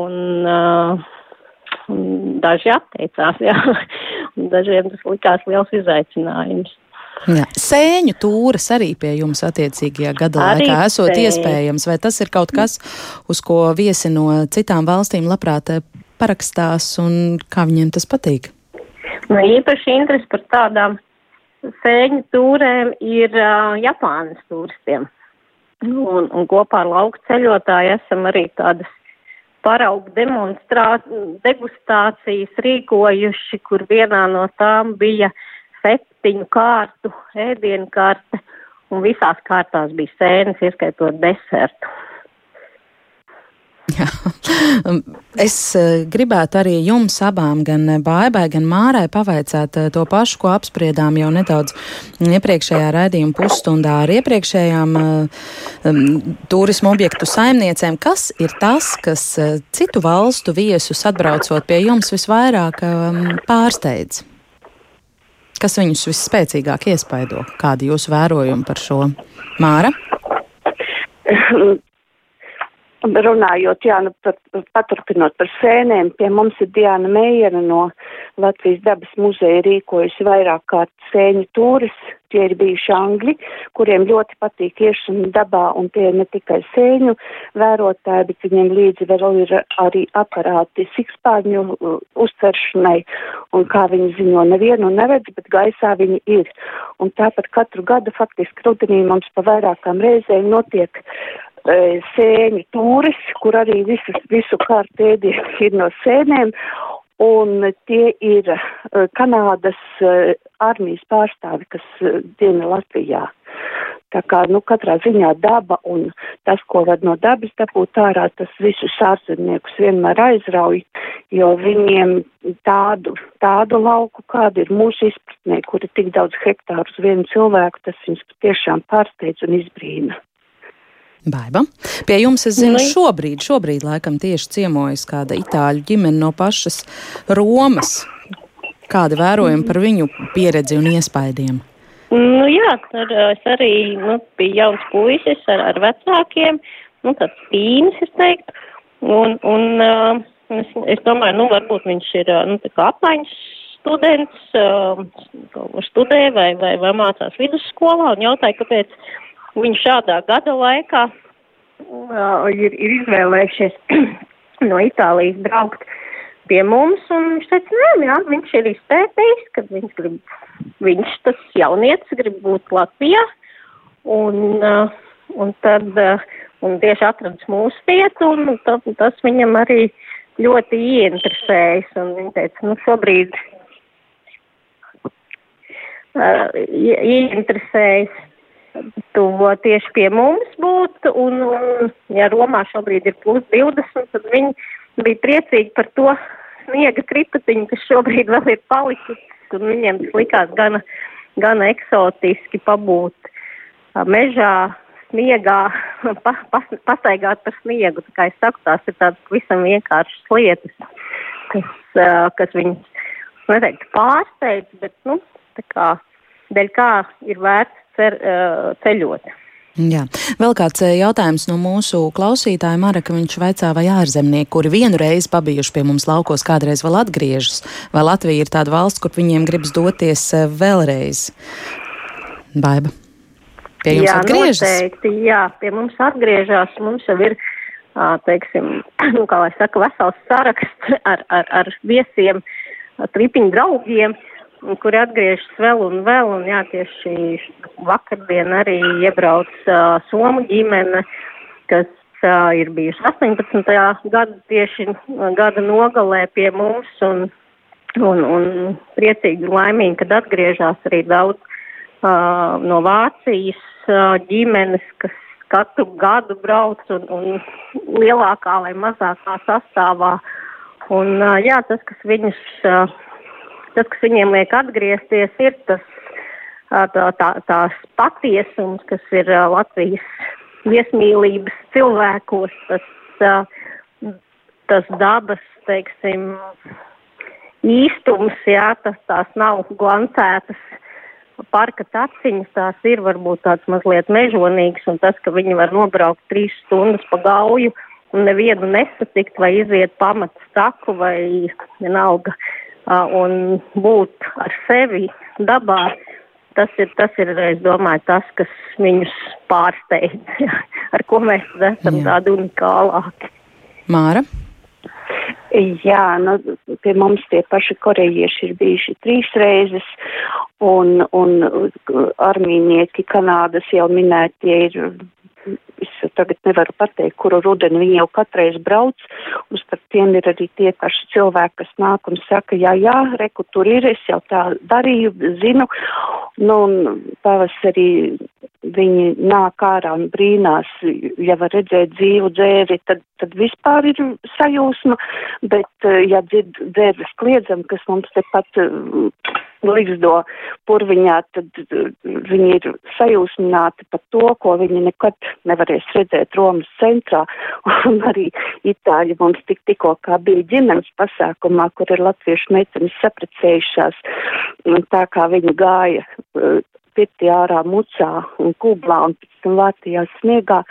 un uh, daži atteicās, jā. Dažiem tas likās liels izaicinājums. Jā. Sēņu tūres arī pie jums attiecīgajā gada arī laikā esot sēņi. iespējams, vai tas ir kaut kas, uz ko viesi no citām valstīm labprāt eh, parakstās un kā viņiem tas patīk? Nu, īpaši interesi par tādām sēņu tūrēm ir uh, Japānas turistiem. Un, un kopā ar lauku ceļotāju esam arī tādas paraugu degustācijas rīkojuši, kur vienā no tām bija septiņu kārtu ēdienu karte, un visās kārtās bija sēnes, ieskaitot desertu. Jā. Es eh, gribētu arī jums abām, gan Baibai, gan Mārai, pavaicāt eh, to pašu, ko apspriedām jau nedaudz iepriekšējā raidījuma pusstundā ar iepriekšējām um, turismu objektu saimniecēm. Kas ir tas, kas citu valstu viesus atbraucot pie jums visvairāk um, pārsteidz? Kas viņus visspēcīgāk iespaido? Kādi jūsu vērojumi par šo? Māra? Runājot, jā, nu, pat, paturpinot par sēnēm, pie mums ir Diana Meijera no Latvijas dabas muzeja rīkojusi vairāk kārt sēņu tūris. Tie ir bijuši angļi, kuriem ļoti patīk iešana dabā, un tie ir ne tikai sēņu vērotāji, bet viņiem līdzi vēl ir arī aparāti sikspārņu uztveršanai, un kā viņi ziņo, nevienu neredz, bet gaisā viņi ir. Un tāpat katru gadu faktiski rudenī mums pa vairākām reizēm notiek sēņu tūris, kur arī visas, visu kārtu ēdienas ir no sēnēm, un tie ir Kanādas armijas pārstāvi, kas diena Latvijā. Tā kā, nu, katrā ziņā daba un tas, ko var no dabas dabūt ārā, tas visus ārzemniekus vienmēr aizrauj, jo viņiem tādu, tādu lauku, kāda ir mūsu izpratnē, kur ir tik daudz hektāru uz vienu cilvēku, tas viņus patiešām pārsteidz un izbrīna. Baiba. Pie jums, es zinu, šobrīd, šobrīd laikam tieši ciemojas kāda itāļu ģimene no pašas Romas. Kāda vērojuma par viņu pieredzi un iespaidiem? Nu, jā, ar, es arī nu, biju jauns puisis ar, ar vecākiem, nu, tāds pīnis, es teiktu. Un, un uh, es, es domāju, nu, varbūt viņš ir nu, apmaiņas students, studē vai, vai, vai mācās vidusskolā un jautāja, kāpēc Viņi šādā gada laikā uh, ir, ir izvēlējušies no Itālijas braukt pie mums, un viņš teica, nē, jā, viņš ir izpētējis, ka viņš grib, viņš tas jaunietis grib būt Latvijā, un, uh, un tad, uh, un tieši atradis mūsu vietu, un tad, tas viņam arī ļoti ieinteresējas, un viņš teica, nu, šobrīd uh, ieinteresējas to tieši pie mums būt, un, un ja Romā šobrīd ir plus 20, tad viņi bija priecīgi par to sniega kripatiņu, kas šobrīd vēl ir palicis, un viņiem tas likās gana, gana eksotiski pabūt mežā, sniegā, pa, pas, pastaigāt par sniegu. Tā kā es saku, tās ir tādas visam vienkāršas lietas, kas, kas viņus, neteiktu, pārsteidz, bet, nu, tā kā, dēļ kā ir vērts cer, ceļot. Jā. Vēl kāds jautājums no mūsu klausītāja Maraka. Viņš vaicā, vai ārzemnieki, kuri vienu reizi pabijuši pie mums laukos, kādreiz vēl atgriežas, vai Latvija ir tāda valsts, kur viņiem gribas doties vēlreiz? Baiba. Pie jums jā, atgriežas? Noteikti, jā, pie mums atgriežas. Mums jau ir, teiksim, nu, kā lai saka, vesels saraksts ar, ar, ar viesiem, tripiņu draugiem kuri atgriežas vēl un vēl, un jā, tieši vakardien arī iebrauc uh, Somu ģimene, kas uh, ir bijuši 18. gada tieši gada nogalē pie mums, un, un, un priecīgi un laimīgi, kad atgriežas arī daudz uh, no Vācijas uh, ģimenes, kas katru gadu brauc un, un lielākā vai mazākā sastāvā. Un, uh, jā, tas, kas viņus uh, tas, kas viņiem liek atgriezties, ir tas tā, tā, tās patiesums, kas ir Latvijas viesmīlības cilvēkos, tas, tas dabas, teiksim, īstums, jā, tas tās nav glancētas parka taciņas, tās ir varbūt tāds mazliet mežonīgs, un tas, ka viņi var nobraukt trīs stundas pa gauju un nevienu nesatikt vai iziet pamats taku vai vienalga un būt ar sevi dabā, tas ir, tas ir, es domāju, tas, kas viņus pārsteidz, ar ko mēs esam Jā. tādi unikālāki. Māra? Jā, nu, pie mums tie paši korejieši ir bijuši trīs reizes, un, un armīnieki Kanādas jau minētie ir es tagad nevaru pateikt, kuru rudeni viņi jau katreiz brauc, un starp tiem ir arī tie paši cilvēki, kas nāk un saka, jā, jā, reku tur ir, es jau tā darīju, zinu, nu, un pavasarī viņi nāk ārā un brīnās, ja var redzēt dzīvu dzēri, tad, tad vispār ir sajūsma, bet ja dzird dzērbes kliedzam, kas mums tepat līgzdo purviņā, tad viņi ir sajūsmināti par to, ko viņi nekad nevarēs redzēt Romas centrā. Un arī Itāļi mums tik tikko kā bija ģimenes pasākumā, kur ir latviešu meitenes saprecējušās, tā kā viņi gāja pirti ārā mucā un kublā un pēc tam vārtījās sniegā.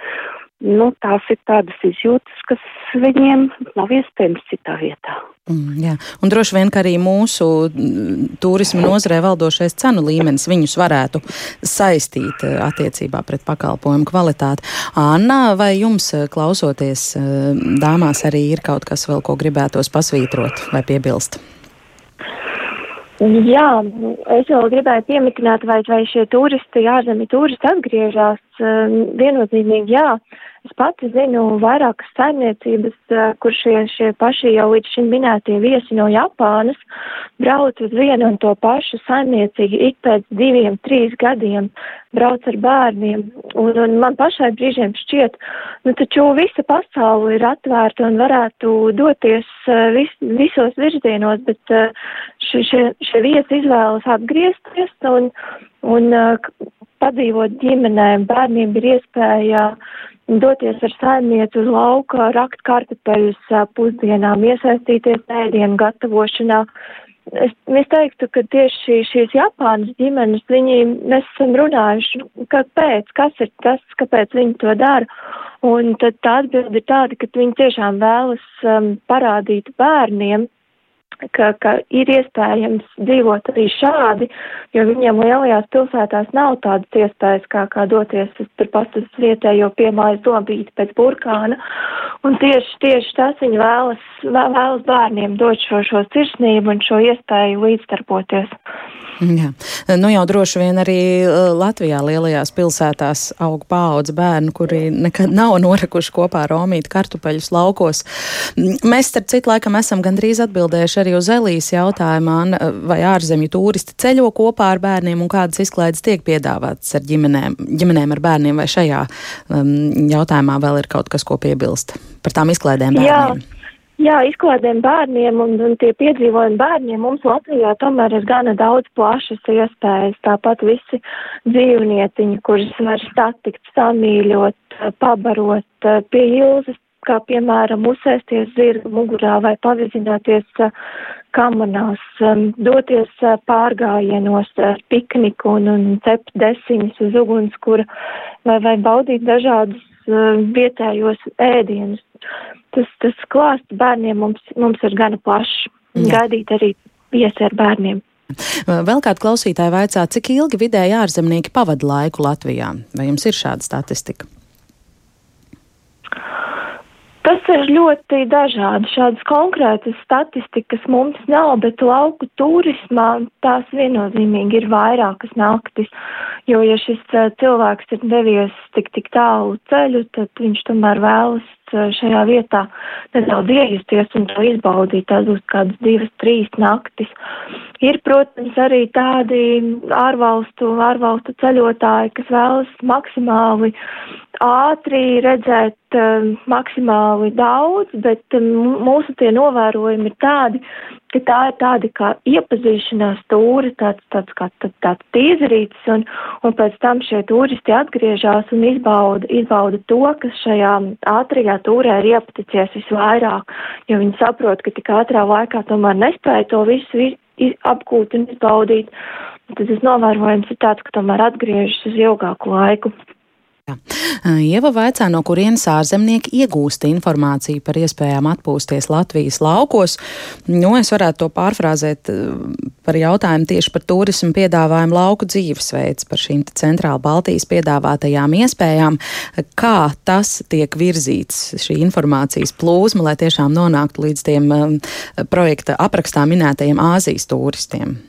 Nu, tās ir tādas izjūtas, kas viņiem nav iespējams citā vietā. Mm, jā. un droši vien, ka arī mūsu mm, turisma nozarē valdošais cenu līmenis viņus varētu saistīt eh, attiecībā pret pakalpojumu kvalitāti. Anna, vai jums eh, klausoties eh, dāmās arī ir kaut kas vēl, ko gribētos pasvītrot vai piebilst? Jā, es vēl gribēju pieminēt, vai, vai šie turisti, ārzemju turisti atgriežas. Viennozīmīgi jā. Es pati zinu vairākas saimniecības, kur šie, šie paši jau līdz šim minētie viesi no Japānas brauc uz vienu un to pašu saimniecīgi ik pēc diviem, trīs gadiem brauc ar bērniem. Un, un man pašai brīžiem šķiet, nu taču visa pasaule ir atvērta un varētu doties vis, visos virzienos, bet šie, šie, šie viesi izvēlas atgriezties un, un padzīvot ģimenēm. Bērniem ir iespēja doties ar saimnieci uz lauka, rakt kartupeļus pusdienām, iesaistīties ēdienu gatavošanā. Es, es teiktu, ka tieši šīs Japānas ģimenes, viņi, mēs esam runājuši, kāpēc, kas ir tas, kāpēc viņi to dara. Un tad tā atbilde ir tāda, ka viņi tiešām vēlas um, parādīt bērniem, ka, ka ir iespējams dzīvot arī šādi, jo viņiem lielajās pilsētās nav tādas iespējas, kā, kā doties uz turpat uz vietējo piemājas dobīti pēc burkāna. Un tieši, tieši tas viņi vēlas, vēlas bērniem dot šo, šo sirsnību un šo iespēju līdzdarboties. Jā. Nu jau droši vien arī uh, Latvijā lielajās pilsētās aug paudze bērnu, kuri nekad nav norekuši kopā romīt kartupeļus laukos. Mēs, starp citu, laikam esam gandrīz atbildējuši arī uz Elijas jautājumu, vai ārzemju turisti ceļo kopā ar bērniem un kādas izklaides tiek piedāvātas ar ģimenēm, ģimenēm ar bērniem, vai šajā um, jautājumā vēl ir kaut kas, ko piebilst par tām izklaidēm bērniem? Jā. Jā, izklādēm bērniem un, un tie piedzīvojumi bērniem mums Latvijā tomēr ir gana daudz plašas iespējas. Tāpat visi dzīvnieciņi, kurus var satikt, samīļot, pabarot pie ilzas, kā piemēram uzsēsties zirga mugurā vai pavizināties kamanās, doties pārgājienos ar pikniku un, un cept desiņas uz ugunskura vai, vai baudīt dažādus vietējos ēdienus tas, tas klāsts bērniem mums, mums ir gana plašs. Gaidīt arī viesi ar bērniem. Vēl kāda klausītāja vaicā, cik ilgi vidēji ārzemnieki pavada laiku Latvijā? Vai jums ir šāda statistika? Tas ir ļoti dažādi. Šādas konkrētas statistikas mums nav, bet lauku turismā tās viennozīmīgi ir vairākas naktis. Jo, ja šis cilvēks ir devies tik, tik tālu ceļu, tad viņš tomēr vēlas šajā vietā nedaudz iejusties un to izbaudīt. Tās būs kādas divas, trīs naktis. Ir, protams, arī tādi ārvalstu, ārvalstu ceļotāji, kas vēlas maksimāli ātri redzēt uh, maksimāli daudz, bet um, mūsu tie novērojumi ir tādi, ka tā ir tāda kā iepazīšanās tūri, tāds, tāds kā tā, tāds tīzerītis, un, un pēc tam šie turisti atgriežas un izbauda, izbauda to, kas šajā ātrajā tūrē ir iepaticies visvairāk, jo viņi saprot, ka tik ātrā laikā tomēr nespēja to visu apgūt un izbaudīt. Tad tas novērojums ir tāds, ka tomēr atgriežas uz ilgāku laiku. Ieva vaicā, no kurienes ārzemnieki iegūst informāciju par iespējām atpūsties Latvijas laukos. Nu, es varētu to pārfrāzēt par jautājumu tieši par turismu piedāvājumu lauku dzīvesveids, par šīm centrāla Baltijas piedāvātajām iespējām, kā tas tiek virzīts, šī informācijas plūsma, lai tiešām nonāktu līdz tiem projekta aprakstā minētajiem Āzijas turistiem.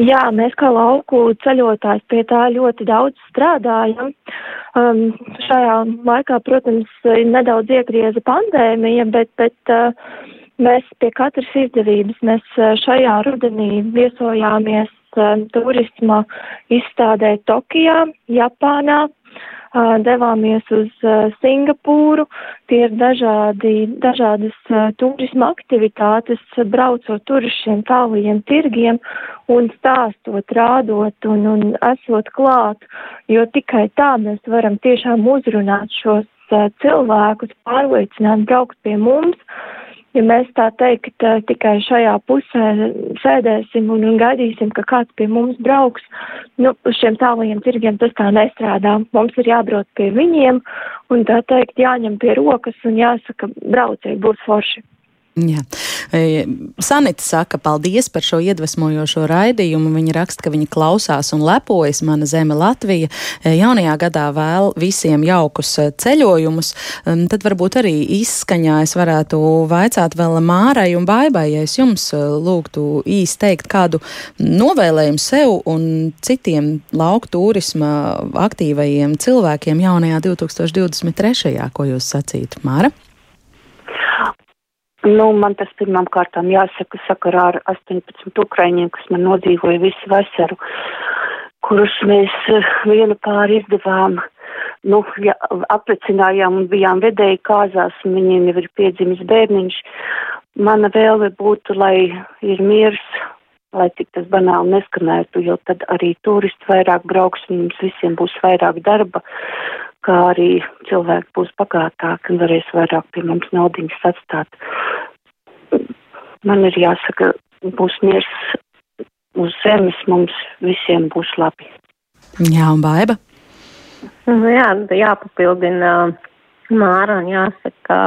Jā, mēs kā lauku ceļotājs pie tā ļoti daudz strādājam. Um, šajā laikā, protams, nedaudz iegrieza pandēmija, bet, bet uh, mēs pie katras izdevības mēs uh, šajā rudenī viesojāmies um, turisma izstādē Tokijā, Japānā, devāmies uz Singapūru. Tie ir dažādi, dažādas turisma aktivitātes, braucot tur uz šiem tālajiem tirgiem un stāstot, rādot un, un esot klāt, jo tikai tā mēs varam tiešām uzrunāt šos cilvēkus, pārliecināt, braukt pie mums ja mēs tā teikt tikai šajā pusē sēdēsim un, un gaidīsim, ka kāds pie mums brauks, nu, uz šiem tālajiem tirgiem tas tā nestrādā. Mums ir jābrauc pie viņiem un tā teikt jāņem pie rokas un jāsaka, brauciet, būs forši. Jā. E, Sanita saka, paldies par šo iedvesmojošo raidījumu. Viņa raksta, ka viņa klausās un lepojas mana zeme Latvija. E, jaunajā gadā vēl visiem jaukus e, ceļojumus. Tad varbūt arī izskaņā es varētu vaicāt vēl Mārai un Baibai, ja es jums lūgtu īsti teikt kādu novēlējumu sev un citiem lauku turisma aktīvajiem cilvēkiem jaunajā 2023. ko jūs sacītu, Māra? Nu, man tas pirmām kārtām jāsaka sakarā ar 18 ukraiņiem, kas man nodzīvoja visu vasaru, kurus mēs eh, vienu pāri izdevām, nu, ja, aplicinājām un bijām vedēji kāzās, un viņiem jau ir piedzimis bērniņš. Mana vēlme būtu, lai ir miers, lai tik tas banāli neskanētu, jo tad arī turisti vairāk brauks un mums visiem būs vairāk darba, kā arī cilvēki būs bagātāki un varēs vairāk pie mums naudiņas atstāt man ir jāsaka, būs miers uz zemes, mums visiem būs labi. Jā, un baiba? Nu, jā, jāpapildina Māra un jāsaka,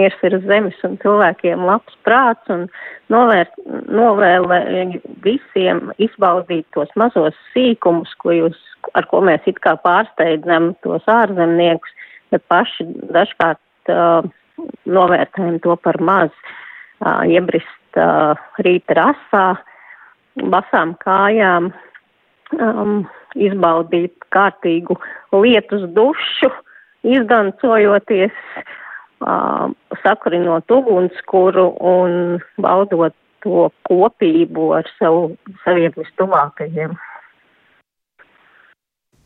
ir uz zemes un cilvēkiem labs prāts un novērt, novēlē visiem izbaudīt tos mazos sīkumus, ko jūs, ar ko mēs it kā pārsteidzam tos ārzemniekus, bet paši dažkārt uh, novērtējam to par maz. Uh, iebrist uh, rīta rasā, basām kājām, um, izbaudīt kārtīgu lietus dušu, izdancojoties, uh, sakurinot ugunskura un baudot to kopību ar savu, saviem vistuvākajiem.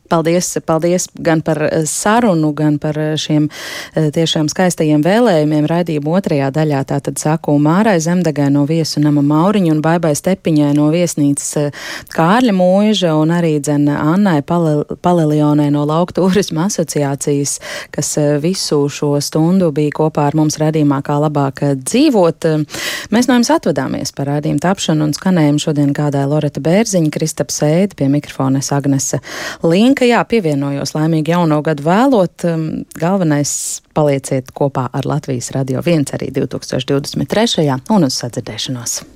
Paldies, paldies gan par eh, sarunu, gan par eh, šiem eh, tiešām skaistajiem vēlējumiem. Raidījuma otrajā daļā tātad saku Mārai Zemdegai no viesu nama Mauriņu un Baibai Stepiņai no viesnīcas Kārļa mūža un arī dzen Annai Palelionai no Lauka turisma asociācijas, kas visu šo stundu bija kopā ar mums raidījumā, kā labāk dzīvot. Mēs no jums atvadāmies par raidījumu tapšanu un skanējumu. Šodien gādāja Loreta Bērziņa, Kristaps Ēdi, pie mikrofona Agnese Līnka ka jā, pievienojos laimīgi jauno gadu vēlot. Um, galvenais palieciet kopā ar Latvijas Radio 1 arī 2023. un uz sadzirdēšanos.